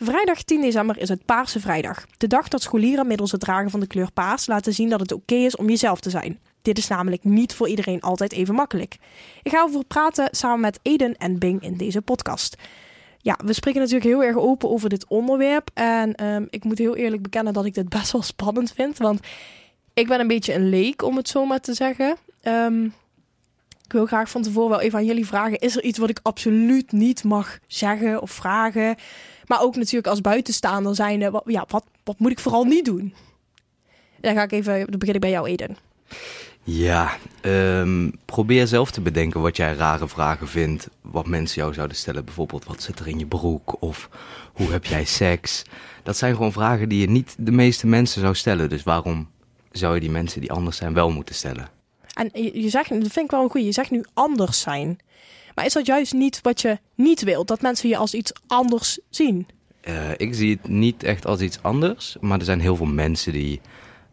Vrijdag 10 december is het Paarse Vrijdag. De dag dat scholieren middels het dragen van de kleur paars laten zien dat het oké is om jezelf te zijn. Dit is namelijk niet voor iedereen altijd even makkelijk. Ik ga over praten samen met Eden en Bing in deze podcast. Ja, we spreken natuurlijk heel erg open over dit onderwerp. En ehm, ik moet heel eerlijk bekennen dat ik dit best wel spannend vind. Want ik ben een beetje een leek, om het zo maar te zeggen. Ehm, ik wil graag van tevoren wel even aan jullie vragen: is er iets wat ik absoluut niet mag zeggen of vragen? Maar ook natuurlijk als buitenstaander zijnde, wat, ja, wat, wat moet ik vooral niet doen? Dan ga ik even, dan begin ik bij jou, Eden. Ja, ehm, probeer zelf te bedenken wat jij rare vragen vindt. Wat mensen jou zouden stellen. Bijvoorbeeld, wat zit er in je broek? Of hoe heb jij seks? Dat zijn gewoon vragen die je niet de meeste mensen zou stellen. Dus waarom zou je die mensen die anders zijn wel moeten stellen? En je, je zegt, dat vind ik wel een goeie, je zegt nu anders zijn. Maar is dat juist niet wat je niet wilt? Dat mensen je als iets anders zien? Uh, ik zie het niet echt als iets anders. Maar er zijn heel veel mensen die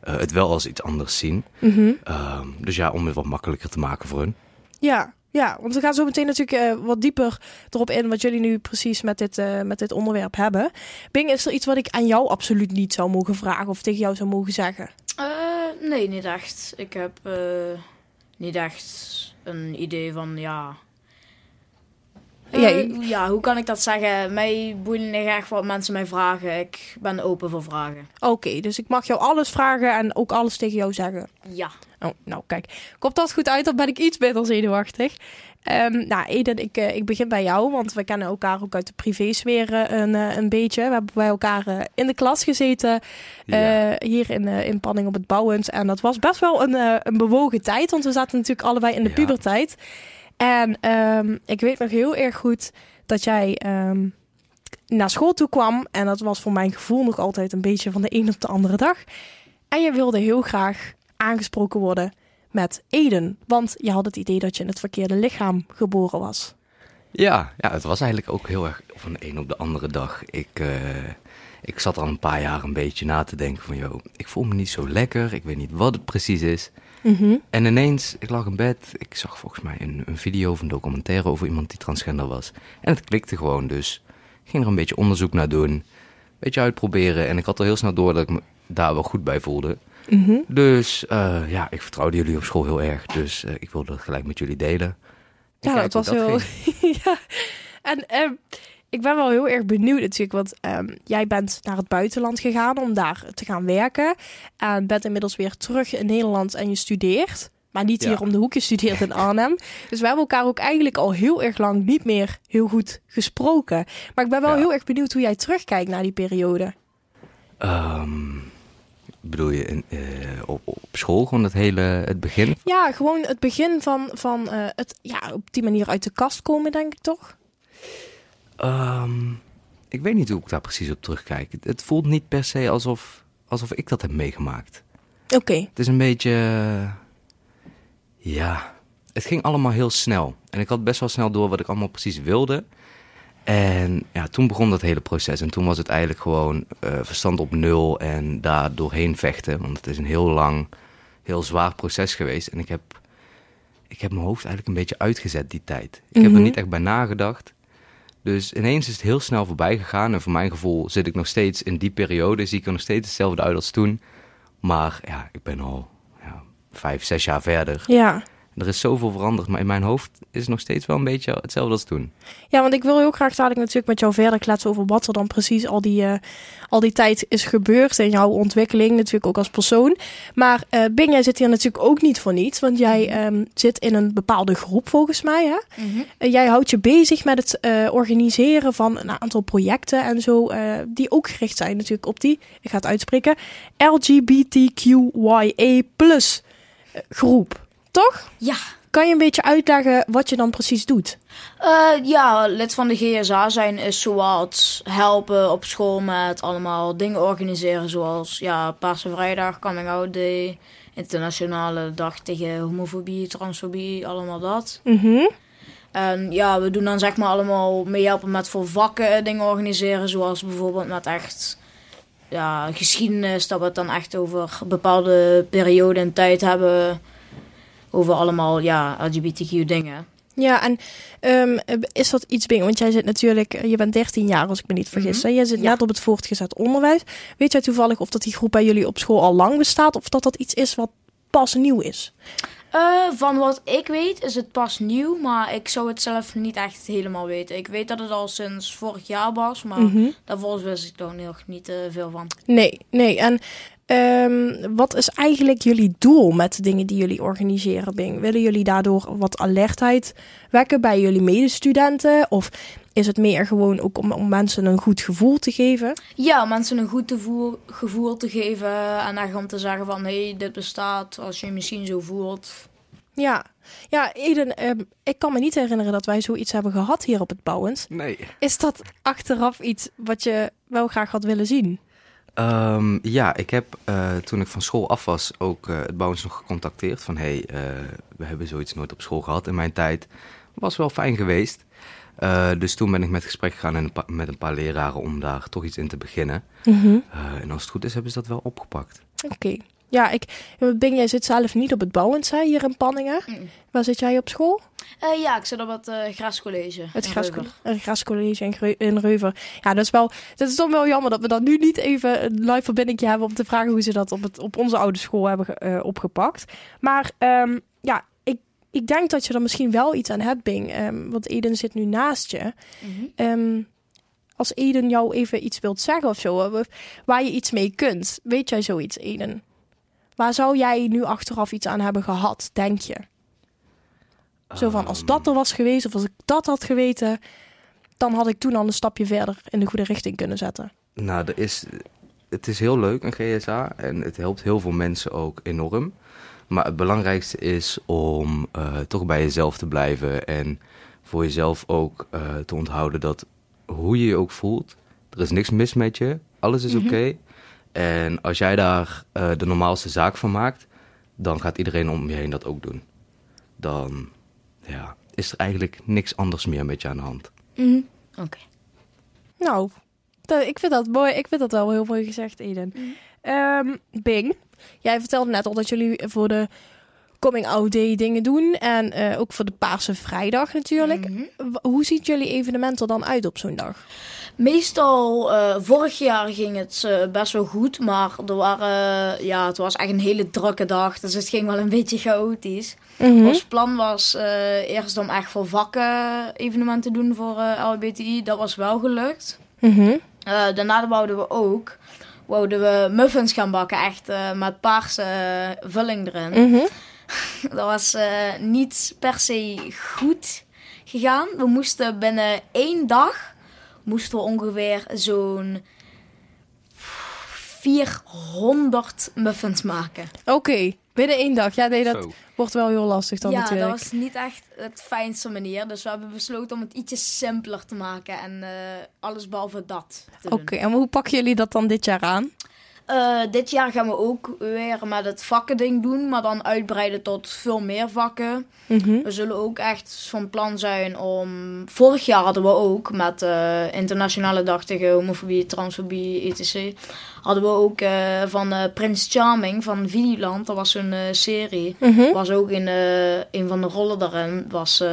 uh, het wel als iets anders zien. Mm -hmm. uh, dus ja, om het wat makkelijker te maken voor hun. Ja, ja, want we gaan zo meteen natuurlijk uh, wat dieper erop in wat jullie nu precies met dit, uh, met dit onderwerp hebben. Bing, is er iets wat ik aan jou absoluut niet zou mogen vragen of tegen jou zou mogen zeggen? Uh, nee, niet echt. Ik heb niet echt een idee van ja. Ja, ja, hoe kan ik dat zeggen? Mij boeien niet echt wat mensen mij vragen. Ik ben open voor vragen. Oké, okay, dus ik mag jou alles vragen en ook alles tegen jou zeggen. Ja. Oh, nou, kijk. Komt dat goed uit, dan ben ik iets beter zenuwachtig. Um, nou, Eden, ik, uh, ik begin bij jou, want we kennen elkaar ook uit de privésfeer uh, een, uh, een beetje. We hebben bij elkaar in de klas gezeten, ja. hier in, in Panning op het Bouwens. En dat was best wel een, een bewogen tijd, want we zaten natuurlijk allebei in de ja. puberteit. En um, ik weet nog heel erg goed dat jij um, naar school toe kwam. En dat was voor mijn gevoel nog altijd een beetje van de een op de andere dag. En je wilde heel graag aangesproken worden met Eden. Want je had het idee dat je in het verkeerde lichaam geboren was. Ja, ja het was eigenlijk ook heel erg van de een op de andere dag. Ik, uh, ik zat al een paar jaar een beetje na te denken van... joh, ik voel me niet zo lekker, ik weet niet wat het precies is. Mm -hmm. En ineens, ik lag in bed, ik zag volgens mij een, een video of een documentaire over iemand die transgender was. En het klikte gewoon, dus ik ging er een beetje onderzoek naar doen. Een beetje uitproberen en ik had al heel snel door dat ik me daar wel goed bij voelde. Mm -hmm. Dus uh, ja, ik vertrouwde jullie op school heel erg. Dus uh, ik wilde dat gelijk met jullie delen. Ja, het was heel. ja. En um, ik ben wel heel erg benieuwd natuurlijk. Want um, jij bent naar het buitenland gegaan om daar te gaan werken. En bent inmiddels weer terug in Nederland en je studeert. Maar niet ja. hier om de hoek, je studeert in Arnhem. Dus we hebben elkaar ook eigenlijk al heel erg lang niet meer heel goed gesproken. Maar ik ben wel ja. heel erg benieuwd hoe jij terugkijkt naar die periode. Um, bedoel je in, uh, op, op, school, gewoon het hele het begin? Ja, gewoon het begin van, van uh, het ja, op die manier uit de kast komen, denk ik toch? Um, ik weet niet hoe ik daar precies op terugkijk. Het, voelt niet per se alsof, alsof ik dat heb meegemaakt. Oké. Okay. Het is een beetje. Ja. Het ging allemaal heel snel. En ik had best wel snel door wat ik allemaal precies wilde. En ja, toen begon dat hele proces. En toen was het eigenlijk gewoon uh, verstand op nul en daar doorheen vechten. Want het is een heel lang, heel zwaar proces geweest. En ik heb, ik heb mijn hoofd eigenlijk een beetje uitgezet die tijd. Ik mm -hmm. heb er niet echt bij nagedacht. Dus ineens is het heel snel voorbij gegaan. En voor mijn gevoel zit ik nog steeds in die periode. Zie ik er nog steeds hetzelfde uit als toen. Maar ja, ik ben al ja, vijf, zes jaar verder. Ja. Er is zoveel veranderd, maar in mijn hoofd is het nog steeds wel een beetje hetzelfde als toen. Ja, want ik wil heel graag dadelijk natuurlijk met jou verder kletsen over wat er dan precies al die, uh, al die tijd is gebeurd in jouw ontwikkeling, natuurlijk ook als persoon. Maar uh, Bing, jij zit hier natuurlijk ook niet voor niets, want jij um, zit in een bepaalde groep volgens mij. Hè? Mm -hmm. uh, jij houdt je bezig met het uh, organiseren van een aantal projecten en zo, uh, die ook gericht zijn natuurlijk op die, ik ga het uitspreken, LGBTQIA plus groep. Toch? Ja. Kan je een beetje uitleggen wat je dan precies doet? Uh, ja, lid van de GSA zijn is zoals helpen op school met allemaal dingen organiseren. Zoals ja, Paarse Vrijdag, Coming Out Day, Internationale Dag tegen homofobie, transfobie, allemaal dat. Mm -hmm. En ja, we doen dan zeg maar allemaal meehelpen met voor vakken dingen organiseren. Zoals bijvoorbeeld met echt ja, geschiedenis, dat we het dan echt over bepaalde perioden en tijd hebben over allemaal ja, LGBTQ dingen. Ja, en ehm, is dat iets Bing? Want jij zit natuurlijk, je bent 13 jaar als ik me niet vergis. Hè? Jij zit Ja. net op het voortgezet onderwijs. Weet jij toevallig of dat die groep bij jullie op school al lang bestaat? Of dat dat iets is wat pas nieuw is? Eh, van wat ik weet is het pas nieuw, maar ik zou het zelf niet echt helemaal weten. Ik weet dat het al sinds vorig jaar was, maar Mhm. daarvoor wist ik er nog niet eh, veel van. Nee, nee. En ehm, wat is eigenlijk jullie doel met de dingen die jullie organiseren, Bing? Willen jullie daardoor wat alertheid wekken bij jullie medestudenten? Of is het meer gewoon ook om, om mensen een goed gevoel te geven? Ja, mensen een goed gevoel, gevoel te geven en echt om te zeggen van hé, hey, dit bestaat als je je misschien zo voelt. Ja, ja Eden, ehm, ik kan me niet herinneren dat wij zoiets hebben gehad hier op het Bouwens. Nee. Is dat achteraf iets wat je wel graag had willen zien? Ehm, ja, ik heb eh, toen ik van school af was ook eh, het Bouwens nog gecontacteerd. Van hé, hey, eh, we hebben zoiets nooit op school gehad in mijn tijd. Was wel fijn geweest. Dus toen ben ik met gesprek gegaan en een met een paar leraren om daar toch iets in te beginnen. Mhm. En als het goed is, hebben ze dat wel opgepakt. Oké. Ja, ik, Bing, jij zit zelf niet op het Bouwens hè, hier in Panningen. Mm. Waar zit jij op school? Eh, ja, ik zit op het eh grascollege. Het in gras, Reuver. een grascollege in, in Reuver. Ja, dat is wel. Dat is dan wel jammer dat we dan nu niet even een live verbinding hebben om te vragen hoe ze dat op, het, op onze oude school hebben eh, opgepakt. Maar ehm, ja, ik, ik denk dat je er misschien wel iets aan hebt, Bing. Ehm, want Eden zit nu naast je. Mhm. Ehm, als Eden jou even iets wilt zeggen of zo, waar je iets mee kunt, weet jij zoiets, Eden? Waar zou jij nu achteraf iets aan hebben gehad, denk je? Zo van, als dat er was geweest of als ik dat had geweten, dan had ik toen al een stapje verder in de goede richting kunnen zetten. Nou, er is, het is heel leuk, een GSA. En het helpt heel veel mensen ook enorm. Maar het belangrijkste is om eh, toch bij jezelf te blijven. En voor jezelf ook eh, te onthouden dat hoe je je ook voelt, er is niks mis met je. Alles is Mhm. oké. En als jij daar eh, de normaalste zaak van maakt, dan gaat iedereen om je heen dat ook doen. Dan ja, is er eigenlijk niks anders meer met je aan de hand. Mhm. Oké. Nou, dat- ik vind dat mooi. Ik vind dat wel heel mooi gezegd, Eden. Ehm, Bing, jij vertelde net al dat jullie voor de Coming Out Day dingen doen. En eh, ook voor de Paarse Vrijdag natuurlijk. Mhm. Hoe ziet jullie evenement er dan uit op zo'n dag? Meestal, eh, vorig jaar ging het eh, best wel goed, maar er waren, ja, het was echt een hele drukke dag, dus het ging wel een beetje chaotisch. Mhm. Ons plan was eerst om echt voor vakken evenementen te doen voor LHBTI, dat was wel gelukt. Mhm. Daarna wouden we ook, wouden we muffins gaan bakken, echt met paarse vulling erin. Dat was eh, niet per se goed gegaan. We moesten binnen één dag moesten we ongeveer zo'n 400 muffins maken. Oké, binnen één dag. Ja, nee, dat Zo. wordt wel heel lastig dan ja, natuurlijk. dat was niet echt het fijnste manier. Dus we hebben besloten om het ietsje simpeler te maken en eh, alles behalve dat te doen. Oké, en hoe pakken jullie dat dan dit jaar aan? Eh, dit jaar gaan we ook weer met het vakkending doen, maar dan uitbreiden tot veel meer vakken. Mhm. We zullen ook echt van plan zijn om. Vorig jaar hadden we ook met de Internationale Dag tegen Homofobie, Transfobie, etc. Hadden we ook eh, van eh, Prins Charming van Videoland. Dat was eh, serie. Mhm. Was ook in eh, een van de rollen daarin. Was.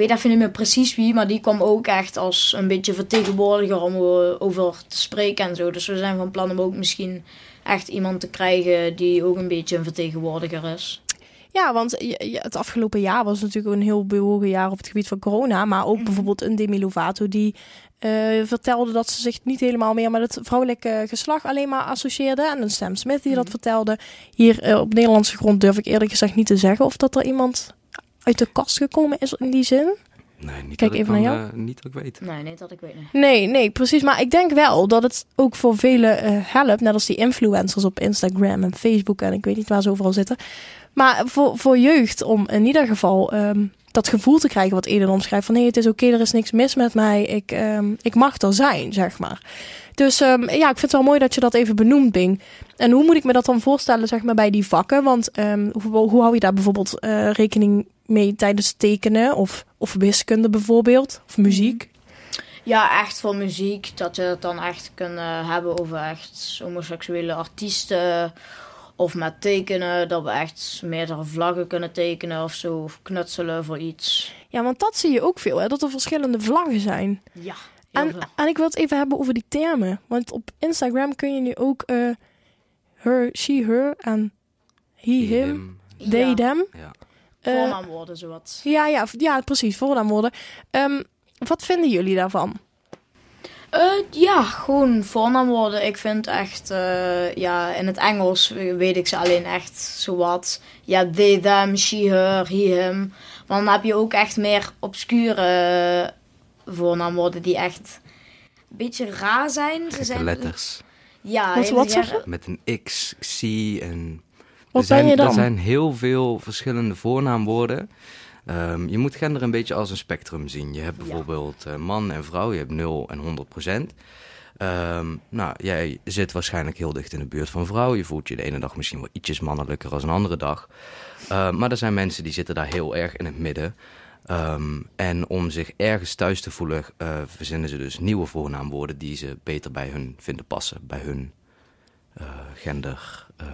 Ik weet even niet meer precies wie, maar die kwam ook echt als een beetje vertegenwoordiger om eh, over te spreken en zo. Dus we zijn van plan om ook misschien echt iemand te krijgen die ook een beetje een vertegenwoordiger is. Ja, want het afgelopen jaar was natuurlijk een heel bewogen jaar op het gebied van corona. Maar ook Mhm. bijvoorbeeld een Demi Lovato die eh, vertelde dat ze zich niet helemaal meer met het vrouwelijke geslacht alleen maar associeerde. En een Sam Smith die dat Mhm. vertelde. Hier eh, op Nederlandse grond durf ik eerlijk gezegd niet te zeggen of dat er iemand uit de kast gekomen is in die zin. Nee, niet Kijk dat ik even naar dan, jou. eh, niet dat ik weet. Nee, niet dat ik weet. niet. Nee, nee, precies. Maar ik denk wel dat het ook voor velen eh, helpt. Net als die influencers op Instagram en Facebook en ik weet niet waar ze overal zitten. Maar voor, voor jeugd om in ieder geval ehm, dat gevoel te krijgen wat Eden omschrijft. Van hé, het is oké, er is niks mis met mij. Ik, ehm, ik mag er zijn, zeg maar. Dus ehm, ja, ik vind het wel mooi dat je dat even benoemt, Bing. En hoe moet ik me dat dan voorstellen, zeg maar, bij die vakken? Want ehm, hoe, hoe hou je daar bijvoorbeeld eh, rekening mee tijdens tekenen? Of, of wiskunde bijvoorbeeld? Of muziek? Ja, echt voor muziek. Dat je het dan echt kunt eh, hebben over echt homoseksuele artiesten. Of met tekenen, dat we echt meerdere vlaggen kunnen tekenen of zo. Of knutselen voor iets. Ja, want dat zie je ook veel, hè? dat er verschillende vlaggen zijn. Ja, En, en ik wil het even hebben over die termen. Want op Instagram kun je nu ook eh her, she, her en he, him, they, Ja. them. Ja. Eh, Voornaamwoorden, zowat. ja, ja, ja, precies, voornaamwoorden. Ehm wat vinden jullie daarvan? Eh, ja, gewoon voornaamwoorden. Ik vind echt, eh, ja, in het Engels weet ik ze alleen echt zowat. Ja, they, them, she, her, he, him. Maar dan heb je ook echt meer obscure voornaamwoorden die echt een beetje raar zijn. Ze Gekke zijn letters. Ja, Wat- wat zeg jaren- Met een X, C en... Wat er zijn, ben je dan? Er zijn heel veel verschillende voornaamwoorden. Ehm, je moet gender een beetje als een spectrum zien. Je hebt bijvoorbeeld eh, man en vrouw, je hebt 0 en 100 procent. Ehm, nou, jij zit waarschijnlijk heel dicht in de buurt van vrouw. Je voelt je de ene dag misschien wel ietsjes mannelijker als een andere dag. Ehm, maar er zijn mensen die zitten daar heel erg in het midden. Ehm, en om zich ergens thuis te voelen, eh, verzinnen ze dus nieuwe voornaamwoorden die ze beter bij hun vinden passen. Bij hun gender eh,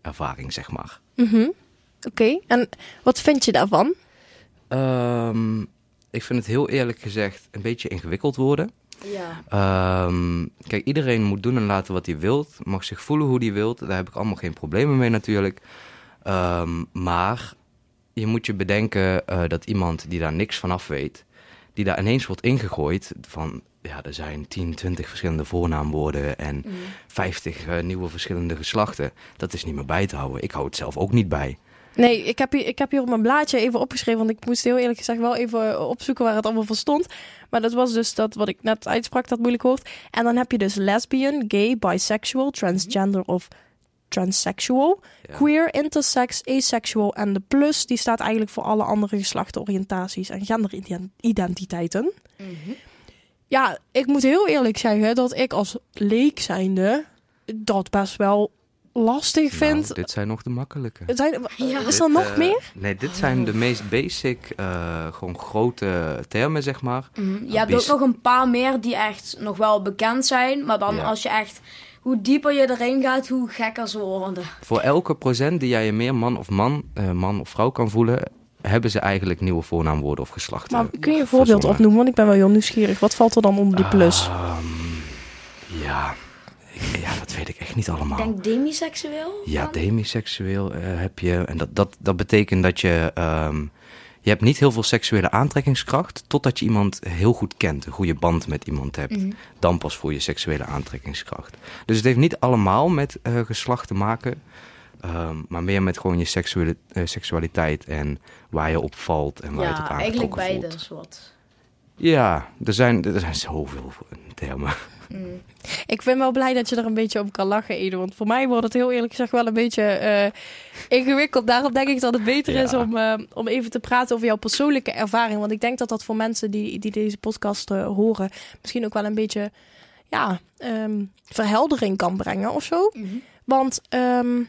ervaring, zeg maar. Mhm. Oké, en wat vind je daarvan? Ehm, ik vind het heel eerlijk gezegd een beetje ingewikkeld worden. Ja. Ehm, kijk, iedereen moet doen en laten wat hij wilt. Mag zich voelen hoe hij wilt. Daar heb ik allemaal geen problemen mee natuurlijk. Ehm, maar je moet je bedenken eh, dat iemand die daar niks van af weet... die daar ineens wordt ingegooid van... ja, er zijn 10, 20 verschillende voornaamwoorden... en 50 eh, nieuwe verschillende geslachten. Dat is niet meer bij te houden. Ik hou het zelf ook niet bij. Nee, ik heb, hier, ik heb hier op mijn blaadje even opgeschreven, want ik moest heel eerlijk gezegd wel even eh, opzoeken waar het allemaal voor stond. Maar dat was dus dat wat ik net uitsprak, dat moeilijk hoofd. En dan heb je dus lesbian, gay, bisexual, transgender of transsexual, Ja. queer, intersex, asexual en de plus, die staat eigenlijk voor alle andere geslachtenoriëntaties en genderidentiteiten. Ja, ik moet heel eerlijk zeggen dat ik als leek zijnde dat best wel lastig vind. Nou, dit zijn nog de makkelijke. Zijn, Ja. Is Dit, er nog eh, meer? Nee, dit zijn de meest basic, eh, gewoon grote termen, zeg maar. Mhm. Je hebt ook nog een paar meer die echt nog wel bekend zijn. Maar dan Ja. als je echt... Hoe dieper je erin gaat, hoe gekker ze worden. Voor elke procent die jij je meer man of man, eh, man of vrouw kan voelen, hebben ze eigenlijk nieuwe voornaamwoorden of geslachten. Maar kun je een voorbeeld opnoemen? Want ik ben wel heel nieuwsgierig. Wat valt er dan onder die plus? Ehm, ja, ik- ja, dat weet ik echt niet allemaal. Ik denk demiseksueel. Ja, dan? demiseksueel eh, heb je. En dat, dat, dat betekent dat je. ehm, je hebt niet heel veel seksuele aantrekkingskracht. totdat je iemand heel goed kent. Een goede band met iemand hebt. Mhm. Dan pas voel je seksuele aantrekkingskracht. Dus het heeft niet allemaal met eh, geslacht te maken. ehm, maar meer met gewoon je seksuele, eh, seksualiteit. En waar je op valt en waar je het op Ja, eigenlijk beide. Ja, er zijn, er zijn zoveel termen. Mm. Ik ben wel blij dat je er een beetje om kan lachen, Ede. Want voor mij wordt het heel eerlijk gezegd wel een beetje eh, ingewikkeld. Daarom denk ik dat het beter Ja. is om, eh, om even te praten over jouw persoonlijke ervaring. Want ik denk dat dat voor mensen die, die deze podcast eh, horen... misschien ook wel een beetje ja, ehm, verheldering kan brengen of zo. Mhm. Want ehm,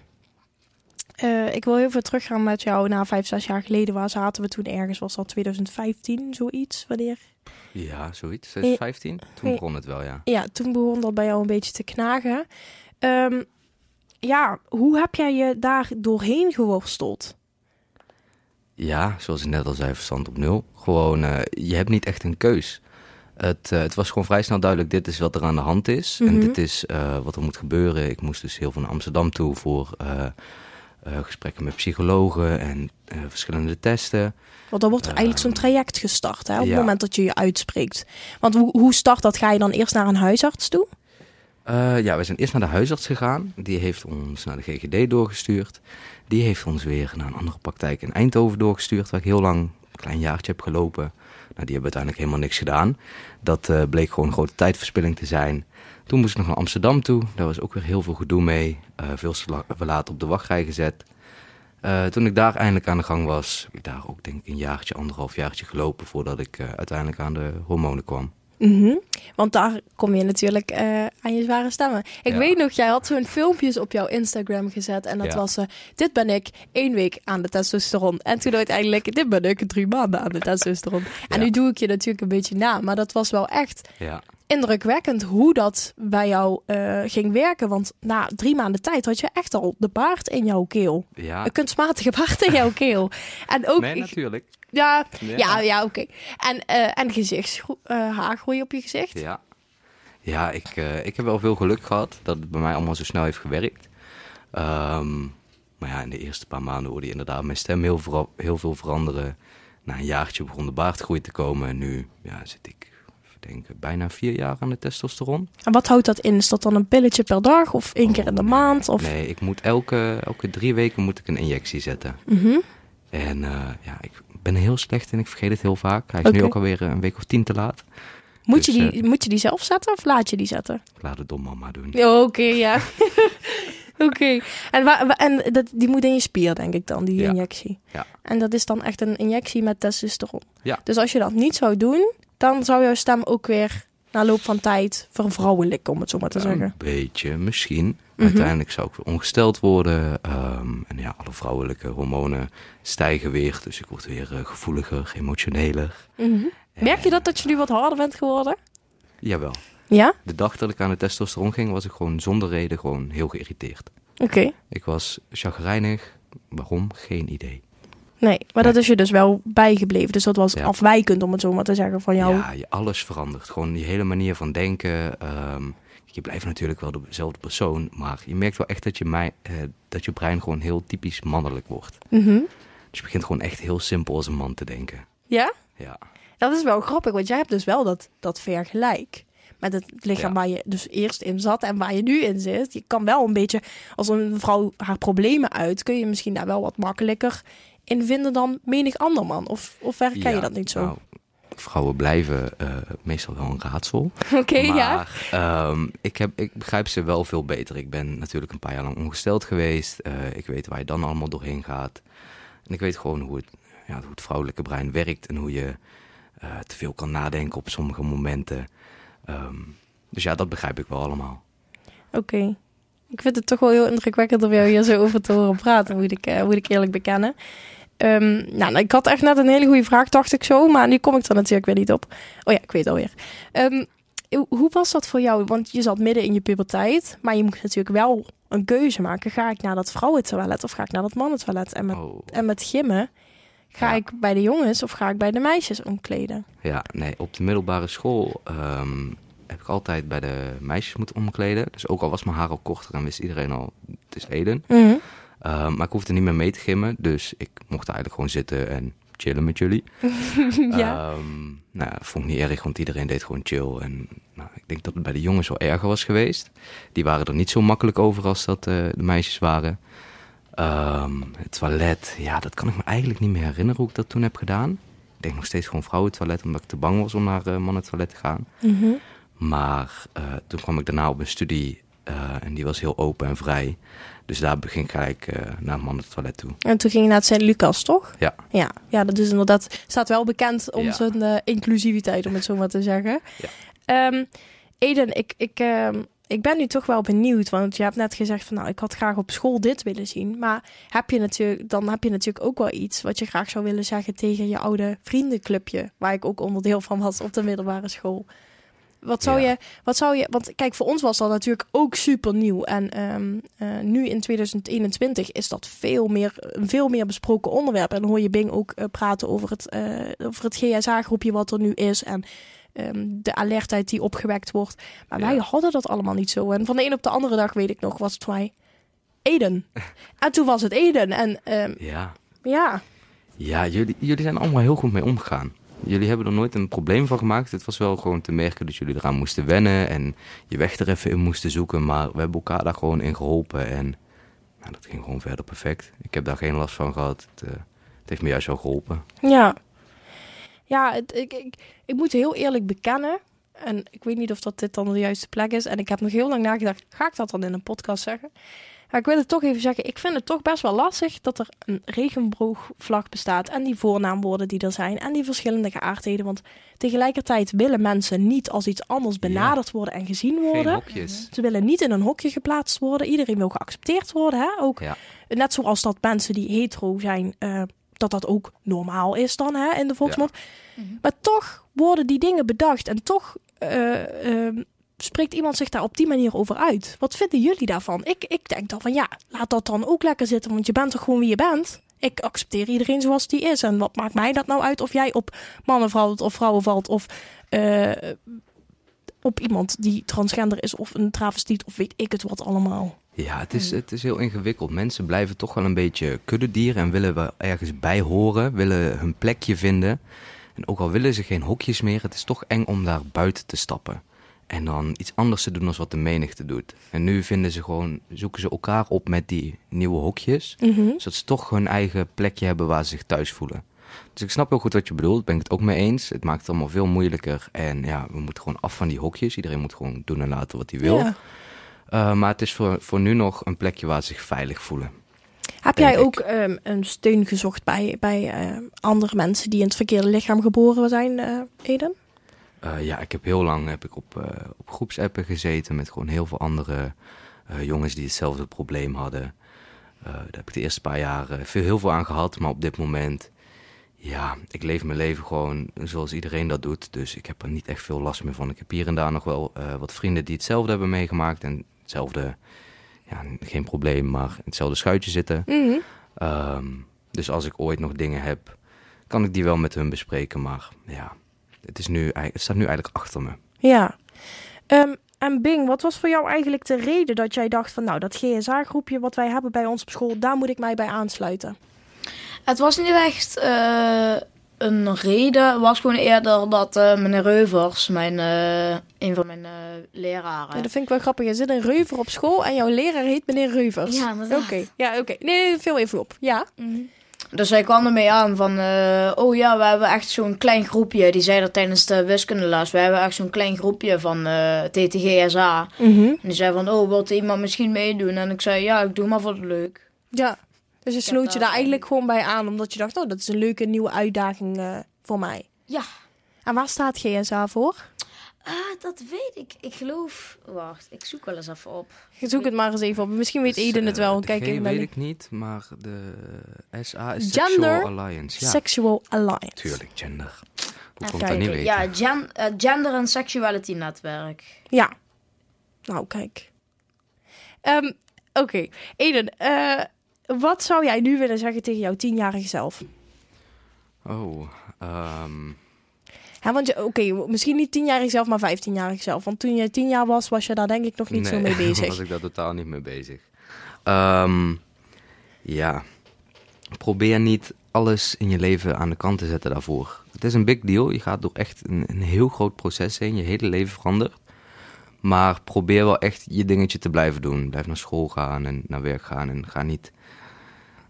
eh, ik wil heel veel teruggaan met jou naar vijf, zes jaar geleden. Waar zaten we toen ergens? Was dat 2015, zoiets? Wanneer? Ja, zoiets. 2015? Toen begon het wel, ja. Ja, toen begon dat bij jou een beetje te knagen. Ehm, ja, hoe heb jij je daar doorheen geworsteld? Ja, zoals ik net al zei, verstand op nul. Gewoon, eh, je hebt niet echt een keus. Het, eh, het was gewoon vrij snel duidelijk, dit is wat er aan de hand is. Mhm. En dit is eh, wat er moet gebeuren. Ik moest dus heel naar Amsterdam toe voor eh, eh, gesprekken met psychologen en eh, verschillende testen. Want dan wordt er eigenlijk zo'n traject gestart hè, op het moment dat je je uitspreekt. Want hoe, hoe start dat? Ga je dan eerst naar een huisarts toe? Eh, ja, we zijn eerst naar de huisarts gegaan. Die heeft ons naar de GGD doorgestuurd. Die heeft ons weer naar een andere praktijk in Eindhoven doorgestuurd, waar ik heel lang, een klein jaartje heb gelopen. Nou, die hebben uiteindelijk helemaal niks gedaan. Dat eh, bleek gewoon een grote tijdverspilling te zijn. Toen moest ik nog naar Amsterdam toe. Daar was ook weer heel veel gedoe mee. Eh, veel laat op de wachtrij gezet. Eh, toen ik daar eindelijk aan de gang was, heb ik daar ook denk ik een jaartje, anderhalf jaartje gelopen voordat ik eh, uiteindelijk aan de hormonen kwam. Mhm. Want daar kom je natuurlijk aan je zware stemmen. Ik Ja. weet nog, jij had zo'n filmpjes op jouw Instagram gezet. En dat Ja. was, dit ben ik één week aan de testosteron. En toen uiteindelijk, dit ben ik drie maanden aan de testosteron. En Ja. nu doe ik je natuurlijk een beetje na. Maar dat was wel echt Ja. Indrukwekkend hoe dat bij jou eh, ging werken. Want na drie maanden tijd had je echt al de baard in jouw keel. Ja, Een kunstmatige baard in jouw keel. En ook, nee, natuurlijk. ja, Ja. ja, ja, oké. En, eh en gezichtshaargroei op je gezicht. Ja, ja ik, eh, ik heb wel veel geluk gehad dat het bij mij allemaal zo snel heeft gewerkt. Ehm, maar ja, in de eerste paar maanden hoorde je inderdaad mijn stem heel, heel veel veranderen. Na een jaartje begon de baardgroei te komen. En nu ja, zit ik denk, bijna vier jaar aan de testosteron. En wat houdt dat in? Is dat dan een pilletje per dag of één keer in de maand? Of... Nee, ik moet elke, elke drie weken moet ik een injectie zetten. Mhm. En eh, ja, ik ben heel slecht in. Ik vergeet het heel vaak. Hij is nu ook alweer een week of tien te laat. Moet, Dus, je die, moet je die zelf zetten of laat je die zetten? Ik laat het dom mama doen. Oké, ja. Oké. En, waar, en dat, die moet in je spier, denk ik dan, die Ja. injectie. Ja. En dat is dan echt een injectie met testosteron. Ja. Dus als je dat niet zou doen, dan zou jouw stem ook weer na loop van tijd vervrouwelijken, om het zo maar te zeggen. Een beetje, misschien. Mhm. Uiteindelijk zou ik weer ongesteld worden. ehm, en ja, alle vrouwelijke hormonen stijgen weer. Dus ik word weer eh, gevoeliger, emotioneler. Mhm. Merk je dat, dat je nu wat harder bent geworden? Jawel. Ja? De dag dat ik aan de testosteron ging, was ik gewoon zonder reden gewoon heel geïrriteerd. Oké. Ik was chagrijnig. Waarom? Geen idee. Nee, maar dat is je dus wel bijgebleven. Dus dat was Ja. afwijkend, om het zo maar te zeggen, van jou. Ja, je, alles verandert. Gewoon die hele manier van denken. ehm, je blijft natuurlijk wel dezelfde persoon. Maar je merkt wel echt dat je, mij, eh, dat je brein gewoon heel typisch mannelijk wordt. Mhm. Dus je begint gewoon echt heel simpel als een man te denken. Ja? Ja. Dat is wel grappig, want jij hebt dus wel dat, dat vergelijk. Met het lichaam Ja. waar je dus eerst in zat en waar je nu in zit. Je kan wel een beetje, als een vrouw haar problemen uit, kun je misschien daar wel wat makkelijker in vinden dan menig ander man. Of, of herken je Ja, dat niet zo? nou, vrouwen blijven eh, meestal wel een raadsel. Oké, ja. ehm, ik, heb, ik begrijp ze wel veel beter. Ik ben natuurlijk een paar jaar lang ongesteld geweest. Eh, ik weet waar je dan allemaal doorheen gaat. En ik weet gewoon hoe het, ja, hoe het vrouwelijke brein werkt. En hoe je eh, te veel kan nadenken op sommige momenten. Ehm, dus ja, dat begrijp ik wel allemaal. Oké. Ik vind het toch wel heel indrukwekkend om jou hier zo over te horen praten, moet ik, moet ik eerlijk bekennen. Ehm, nou, ik had echt net een hele goede vraag, dacht ik zo, maar nu kom ik er natuurlijk weer niet op. Oh ja, ik weet het alweer. Ehm, hoe- was dat voor jou? Want je zat midden in je puberteit, maar je moet natuurlijk wel een keuze maken. Ga ik naar dat vrouwentoilet of ga ik naar dat mannentoilet? En met, Oh. en met gimmen, ga Ja. ik bij de jongens of ga ik bij de meisjes omkleden? Ja, nee, op de middelbare school ehm, heb ik altijd bij de meisjes moeten omkleden. Dus ook al was mijn haar al korter en wist iedereen al, het is Eden. Mhm. Ehm, maar ik hoefde niet meer mee te gimmen, dus ik mocht eigenlijk gewoon zitten en chillen met jullie. ja. Ehm, nou, dat vond ik niet erg, want iedereen deed gewoon chill. En nou, ik denk dat het bij de jongens wel erger was geweest. Die waren er niet zo makkelijk over als dat eh, de meisjes waren. Ehm, het toilet, ja, dat kan ik me eigenlijk niet meer herinneren hoe ik dat toen heb gedaan. Ik denk nog steeds gewoon vrouwentoilet, omdat ik te bang was om naar uh, mannentoilet te gaan. Mhm. Maar eh, toen kwam ik daarna op een studie eh, en die was heel open en vrij. Dus daar ging ik gelijk eh, naar het mannentoilet toe. En toen ging je naar het Sint-Lucas, toch? Ja. Ja, ja, dat is inderdaad, staat wel bekend om Ja. zijn eh, inclusiviteit, om het zo maar te zeggen. Ja. Ehm, Eden, ik, ik, ehm, ik ben nu toch wel benieuwd, want je hebt net gezegd van nou, ik had graag op school dit willen zien. Maar heb je natuurlijk, dan heb je natuurlijk ook wel iets wat je graag zou willen zeggen tegen je oude vriendenclubje, waar ik ook onderdeel van was op de middelbare school. Wat zou, Ja. je, wat zou je, want kijk, voor ons was dat natuurlijk ook super nieuw. En ehm, eh, nu in 2021 is dat veel meer, een veel meer besproken onderwerp. En dan hoor je Bing ook eh, praten over het, eh, over het GSA-groepje wat er nu is. En ehm, de alertheid die opgewekt wordt. Maar wij hadden dat allemaal niet zo. En van de een op de andere dag, weet ik nog, was het mij Eden. en toen was het Eden. En ehm, Ja, ja, ja jullie, jullie zijn allemaal heel goed mee omgegaan. Jullie hebben er nooit een probleem van gemaakt. Het was wel gewoon te merken dat jullie eraan moesten wennen en je weg er even in moesten zoeken. Maar we hebben elkaar daar gewoon in geholpen en nou, dat ging gewoon verder perfect. Ik heb daar geen last van gehad. Het, eh, het heeft me juist wel geholpen. Ja, ja ik, ik, ik moet heel eerlijk bekennen. En ik weet niet of dat dit dan de juiste plek is. En ik heb nog heel lang nagedacht, ga ik dat dan in een podcast zeggen? Maar ik wil het toch even zeggen, ik vind het toch best wel lastig dat er een regenboogvlag bestaat. En die voornaamwoorden die er zijn. En die verschillende geaardheden. Want tegelijkertijd willen mensen niet als iets anders benaderd worden en gezien worden. hokjes. Ze willen niet in een hokje geplaatst worden. Iedereen wil geaccepteerd worden. Hè? Ook Ja. net zoals dat mensen die hetero zijn, eh, dat dat ook normaal is dan hè, in de volksmond. Maar toch worden die dingen bedacht en toch eh, ehm, spreekt iemand zich daar op die manier over uit? Wat vinden jullie daarvan? Ik, ik denk dan van ja, laat dat dan ook lekker zitten, want je bent toch gewoon wie je bent. Ik accepteer iedereen zoals die is. En wat maakt mij dat nou uit of jij op mannen valt of vrouwen valt of eh, op iemand die transgender is of een travestiet of weet ik het wat allemaal. Ja, het is, het is heel ingewikkeld. Mensen blijven toch wel een beetje kuddedieren en willen wel ergens bij horen, willen hun plekje vinden. En ook al willen ze geen hokjes meer, het is toch eng om daar buiten te stappen. En dan iets anders te doen dan wat de menigte doet. En nu vinden ze gewoon, zoeken ze elkaar op met die nieuwe hokjes. Zodat ze toch hun eigen plekje hebben waar ze zich thuis voelen. Dus ik snap heel goed wat je bedoelt. Ben ik het ook mee eens. Het maakt het allemaal veel moeilijker. En ja, we moeten gewoon af van die hokjes. Iedereen moet gewoon doen en laten wat hij wil. Ja. Uh, maar het is voor, voor nu nog een plekje waar ze zich veilig voelen. Heb jij ook ehm, een steun gezocht bij, bij ehm, andere mensen die in het verkeerde lichaam geboren zijn, eh, Eden? Uh, ja, ik heb heel lang heb ik op, uh, op groepsappen gezeten met gewoon heel veel andere uh, jongens die hetzelfde probleem hadden. daar heb ik de eerste paar jaar veel, heel veel aan gehad, maar op dit moment, ja, ik leef mijn leven gewoon zoals iedereen dat doet. Dus ik heb er niet echt veel last meer van. Ik heb hier en daar nog wel wat vrienden die hetzelfde hebben meegemaakt en hetzelfde, ja, geen probleem, maar in hetzelfde schuitje zitten. Mm -hmm. um, dus als ik ooit nog dingen heb, kan ik die wel met hun bespreken, maar ja het, is nu, het staat nu eigenlijk achter me. Ja. Um, en Bing, wat was voor jou eigenlijk de reden dat jij dacht van... nou, dat GSA-groepje wat wij hebben bij ons op school... daar moet ik mij bij aansluiten? Het was niet echt uh, een reden. Het was gewoon eerder dat uh, meneer Reuvers, mijn, uh, een van mijn leraren... Ja, dat vind ik wel grappig. Je zit een Reuver op school en jouw leraar heet meneer Reuvers. Ja. Oké, ja, oké. Okay. Nee, nee, veel even op. Ja? Mm -hmm. Dus hij kwam ermee aan van, uh, oh ja, we hebben echt zo'n klein groepje. Die zei dat tijdens de wiskundeles. We hebben echt zo'n klein groepje van uh, TTGSA. Mm -hmm. En die zei van, oh, wilt iemand misschien meedoen? En ik zei, ja, ik doe maar voor het leuk. Ja, dus je sloot je daar eigenlijk gewoon bij aan. Omdat je dacht, oh, dat is een leuke nieuwe uitdaging uh, voor mij. Ja. En waar staat GSA voor? Ah, dat weet ik. Ik geloof... Wacht, ik zoek wel eens even op. Zoek het maar eens even op. Misschien weet Dus, Eden het wel. uh, Kijk de G in weet ik niet, maar de SA is Gender Sexual Alliance. Ja, Sexual Alliance. tuurlijk, gender. Hoe ik dat niet weten? Ja, gen uh, Gender en Sexuality Netwerk. Ja. Nou, kijk. Um, Oké, okay. Eden. Uh, wat zou jij nu willen zeggen tegen jouw tienjarige zelf? Oh, um... Ja, want oké, okay, misschien niet tienjarig zelf, maar vijftienjarig zelf. Want toen je tien jaar was, was je daar denk ik nog niet nee, zo mee bezig. was ik daar totaal niet mee bezig. Um, ja, probeer niet alles in je leven aan de kant te zetten daarvoor. Het is een big deal. Je gaat door echt een, een heel groot proces heen. Je hele leven verandert. Maar probeer wel echt je dingetje te blijven doen. Blijf naar school gaan en naar werk gaan. En ga niet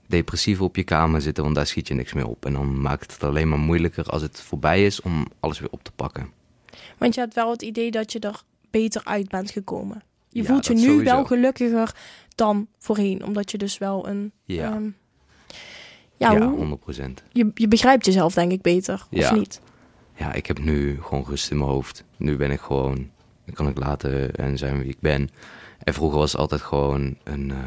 depressief op je kamer zitten, want daar schiet je niks meer op. En dan maakt het alleen maar moeilijker als het voorbij is om alles weer op te pakken. Want je hebt wel het idee dat je er beter uit bent gekomen. Je Ja, voelt je nu sowieso. wel gelukkiger dan voorheen, omdat je dus wel een... Ja. ehm, ja, Ja, hoe- 100 procent. je, je begrijpt jezelf denk ik beter, Ja. of niet? Ja, ik heb nu gewoon rust in mijn hoofd. Nu ben ik gewoon, dan kan ik laten en zijn wie ik ben. En vroeger was het altijd gewoon een, eh,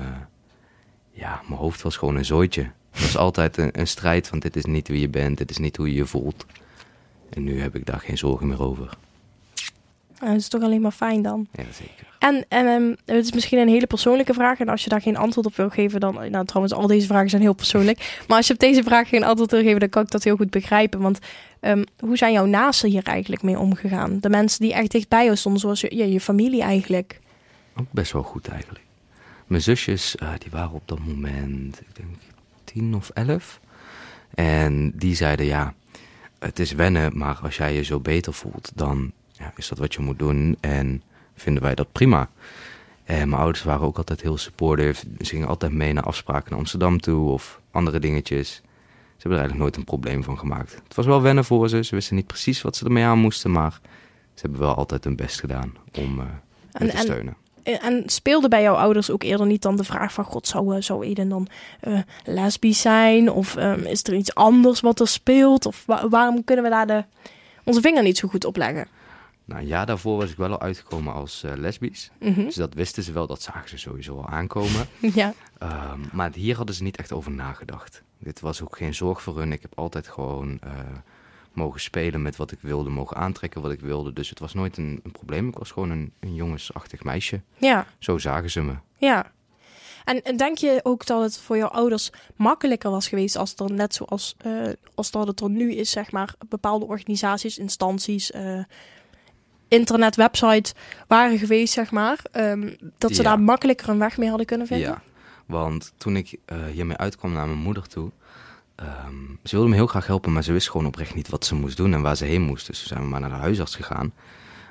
ja, mijn hoofd was gewoon een zooitje. Het was altijd een, een strijd van dit is niet wie je bent, dit is niet hoe je je voelt. En nu heb ik daar geen zorgen meer over. Dat is toch alleen maar fijn dan. Ja, zeker. En, en ehm, het is misschien een hele persoonlijke vraag. En als je daar geen antwoord op wil geven, dan. Nou, trouwens, al deze vragen zijn heel persoonlijk. Maar als je op deze vraag geen antwoord wil geven, dan kan ik dat heel goed begrijpen. Want ehm, hoe zijn jouw naasten hier eigenlijk mee omgegaan? De mensen die echt dichtbij jou stonden, zoals je, ja, je familie eigenlijk. Ook best wel goed eigenlijk. Mijn zusjes, eh, die waren op dat moment, ik denk tien of elf. En die zeiden, ja, het is wennen, maar als jij je zo beter voelt, dan ja, is dat wat je moet doen. En vinden wij dat prima. En mijn ouders waren ook altijd heel supportive. Ze gingen altijd mee naar afspraken naar Amsterdam toe of andere dingetjes. Ze hebben er eigenlijk nooit een probleem van gemaakt. Het was wel wennen voor ze. Ze wisten niet precies wat ze ermee aan moesten, maar ze hebben wel altijd hun best gedaan om En- te en- steunen. En, en speelde bij jouw ouders ook eerder niet dan de vraag van... God, zou, eh, zou Eden dan eh lesbisch zijn? Of ehm, is er iets anders wat er speelt? Of wa- waarom kunnen we daar de, onze vinger niet zo goed op leggen? Nou, jaar daarvoor was ik wel al uitgekomen als eh, lesbisch. Mhm. Dus dat wisten ze wel, dat zagen ze sowieso al aankomen. Ja. Ehm, maar hier hadden ze niet echt over nagedacht. Dit was ook geen zorg voor hun. Ik heb altijd gewoon eh, mogen spelen met wat ik wilde, mogen aantrekken wat ik wilde. Dus het was nooit een, een probleem. Ik was gewoon een, een jongensachtig meisje. Ja, Zo zagen ze me. ja. En, en denk je ook dat het voor jouw ouders makkelijker was geweest als er net zoals eh, als dat het er nu is, zeg maar, bepaalde organisaties, instanties, eh, internet, websites waren geweest, zeg maar, ehm, dat ze Ja. daar makkelijker een weg mee hadden kunnen vinden? Ja, want toen ik eh, hiermee uitkwam naar mijn moeder toe, ehm, ze wilde me heel graag helpen, maar ze wist gewoon oprecht niet wat ze moest doen en waar ze heen moest. Dus zijn we maar naar de huisarts gegaan.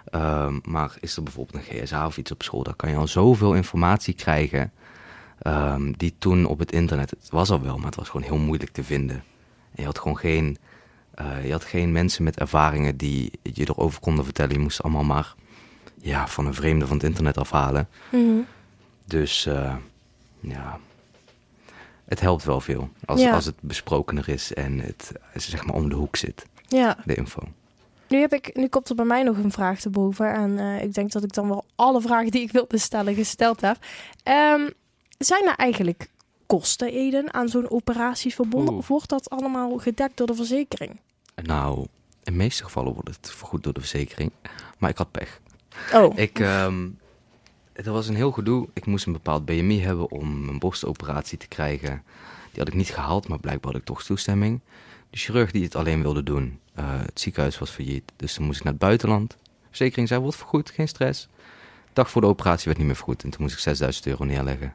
Ehm, maar is er bijvoorbeeld een GSA of iets op school, daar kan je al zoveel informatie krijgen. ehm, die toen op het internet, het was al wel, maar het was gewoon heel moeilijk te vinden. En je had gewoon geen, eh, je had geen mensen met ervaringen die je erover konden vertellen. Je moest allemaal maar ja, van een vreemde van het internet afhalen. Mhm. Dus eh, ja, het helpt wel veel als, Ja. als het besprokener is en het zeg maar om de hoek zit, ja. de info. Nu, heb ik, nu komt er bij mij nog een vraag te boven. En eh, ik denk dat ik dan wel alle vragen die ik wilde stellen gesteld heb. Ehm, zijn er eigenlijk kosten, Eden, aan zo'n operatie verbonden? Of wordt dat allemaal gedekt door de verzekering? Nou, in de meeste gevallen wordt het vergoed door de verzekering, maar ik had pech. Oh, Ik, ehm het was een heel gedoe. Ik moest een bepaald BMI hebben om een borstoperatie te krijgen. Die had ik niet gehaald, maar blijkbaar had ik toch toestemming. De chirurg die het alleen wilde doen, eh, het ziekenhuis was failliet. Dus toen moest ik naar het buitenland. Verzekering zei, wordt vergoed, geen stress. De dag voor de operatie werd niet meer vergoed. En toen moest ik 6000 euro neerleggen.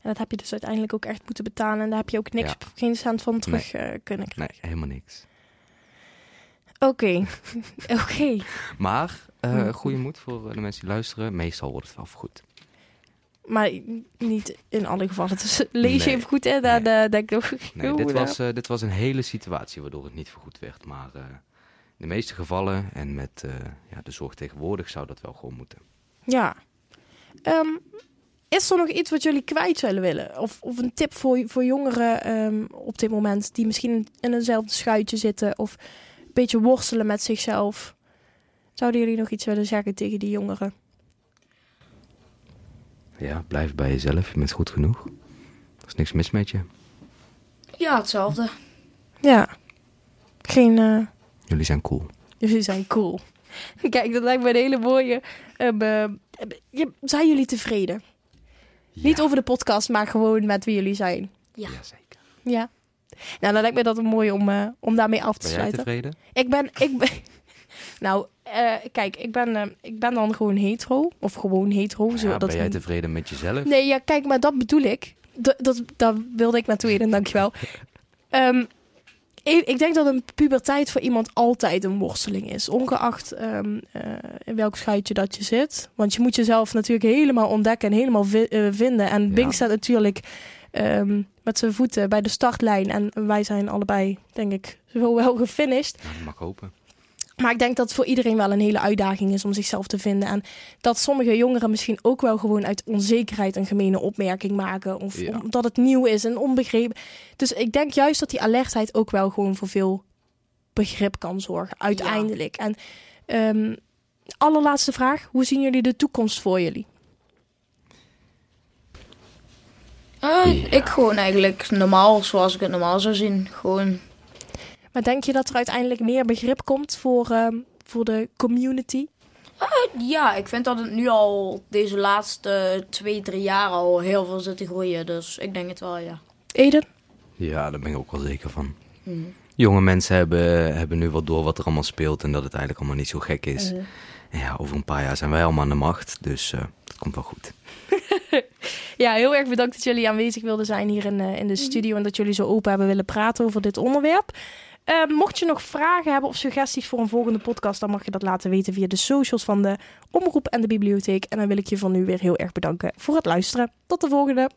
en dat heb je dus uiteindelijk ook echt moeten betalen. En daar heb je ook niks, Ja. geen cent van terug eh, kunnen Nee, krijgen. helemaal niks. Oké, oké. Maar, eh Hm. goede moed voor de mensen die luisteren. Meestal wordt het wel vergoed. Maar niet in alle gevallen. Dus lees je even goed in. Dan Nee. eh, denk ik nog... Nee, dit was, eh, dit was een hele situatie waardoor het niet vergoed werd. Maar eh, in de meeste gevallen en met eh, ja, de zorg tegenwoordig zou dat wel gewoon moeten. Ja. Ehm, is er nog iets wat jullie kwijt zullen willen? Of, of een tip voor, voor jongeren ehm, op dit moment die misschien in eenzelfde schuitje zitten of een beetje worstelen met zichzelf? Zouden jullie nog iets willen zeggen tegen die jongeren? Ja, blijf bij jezelf. Je bent goed genoeg. Er is niks mis met je. Ja, hetzelfde. Ja. Geen. eh, Jullie zijn cool. jullie zijn cool. Kijk, dat lijkt me een hele mooie. ehm, eh, je- zijn jullie tevreden? Niet over de podcast, maar gewoon met wie jullie zijn. Ja. Jazeker. Ja. Nou, dan lijkt me dat een mooi om, eh, om daarmee af te Ben jij sluiten. tevreden? Ik ben, ik ben, nou, eh, kijk, ik ben, eh, ik ben dan gewoon hetero. Of gewoon hetero. zo, Ja, dat ben jij tevreden met jezelf? Nee, ja, kijk, maar dat bedoel ik. Dat, dat, daar wilde ik naartoe in, dankjewel. Ehm ik, ik denk dat een puberteit voor iemand altijd een worsteling is. Ongeacht ehm, eh, in welk schuitje dat je zit. Want je moet jezelf natuurlijk helemaal ontdekken en helemaal vi- vinden. En Ja. Bing staat natuurlijk ehm, met zijn voeten bij de startlijn. En wij zijn allebei, denk ik, zo wel gefinished. Dat mag hopen. Maar ik denk dat het voor iedereen wel een hele uitdaging is om zichzelf te vinden. En dat sommige jongeren misschien ook wel gewoon uit onzekerheid een gemene opmerking maken. Of Ja. omdat het nieuw is en onbegrepen. Dus ik denk juist dat die alertheid ook wel gewoon voor veel begrip kan zorgen. Uiteindelijk. En ehm, allerlaatste vraag. Hoe zien jullie de toekomst voor jullie? Eh, Ik gewoon eigenlijk normaal, zoals ik het normaal zou zien. Gewoon, Maar denk je dat er uiteindelijk meer begrip komt voor, ehm, voor de community? ja, ik vind dat het nu al deze laatste twee, drie jaar al heel veel zit te groeien. Dus ik denk het wel, ja. Eden? Ja, daar ben ik ook wel zeker van. Mhm. Jonge mensen hebben, hebben nu wel door wat er allemaal speelt en dat het eigenlijk allemaal niet zo gek is. Eh, En ja, over een paar jaar zijn wij allemaal aan de macht, dus eh dat komt wel goed. Ja, heel erg bedankt dat jullie aanwezig wilden zijn hier in, eh, in de studio en dat jullie zo open hebben willen praten over dit onderwerp. Eh, mocht je nog vragen hebben of suggesties voor een volgende podcast, dan mag je dat laten weten via de socials van de Omroep en de Bibliotheek. En dan wil ik je van nu weer heel erg bedanken voor het luisteren. Tot de volgende!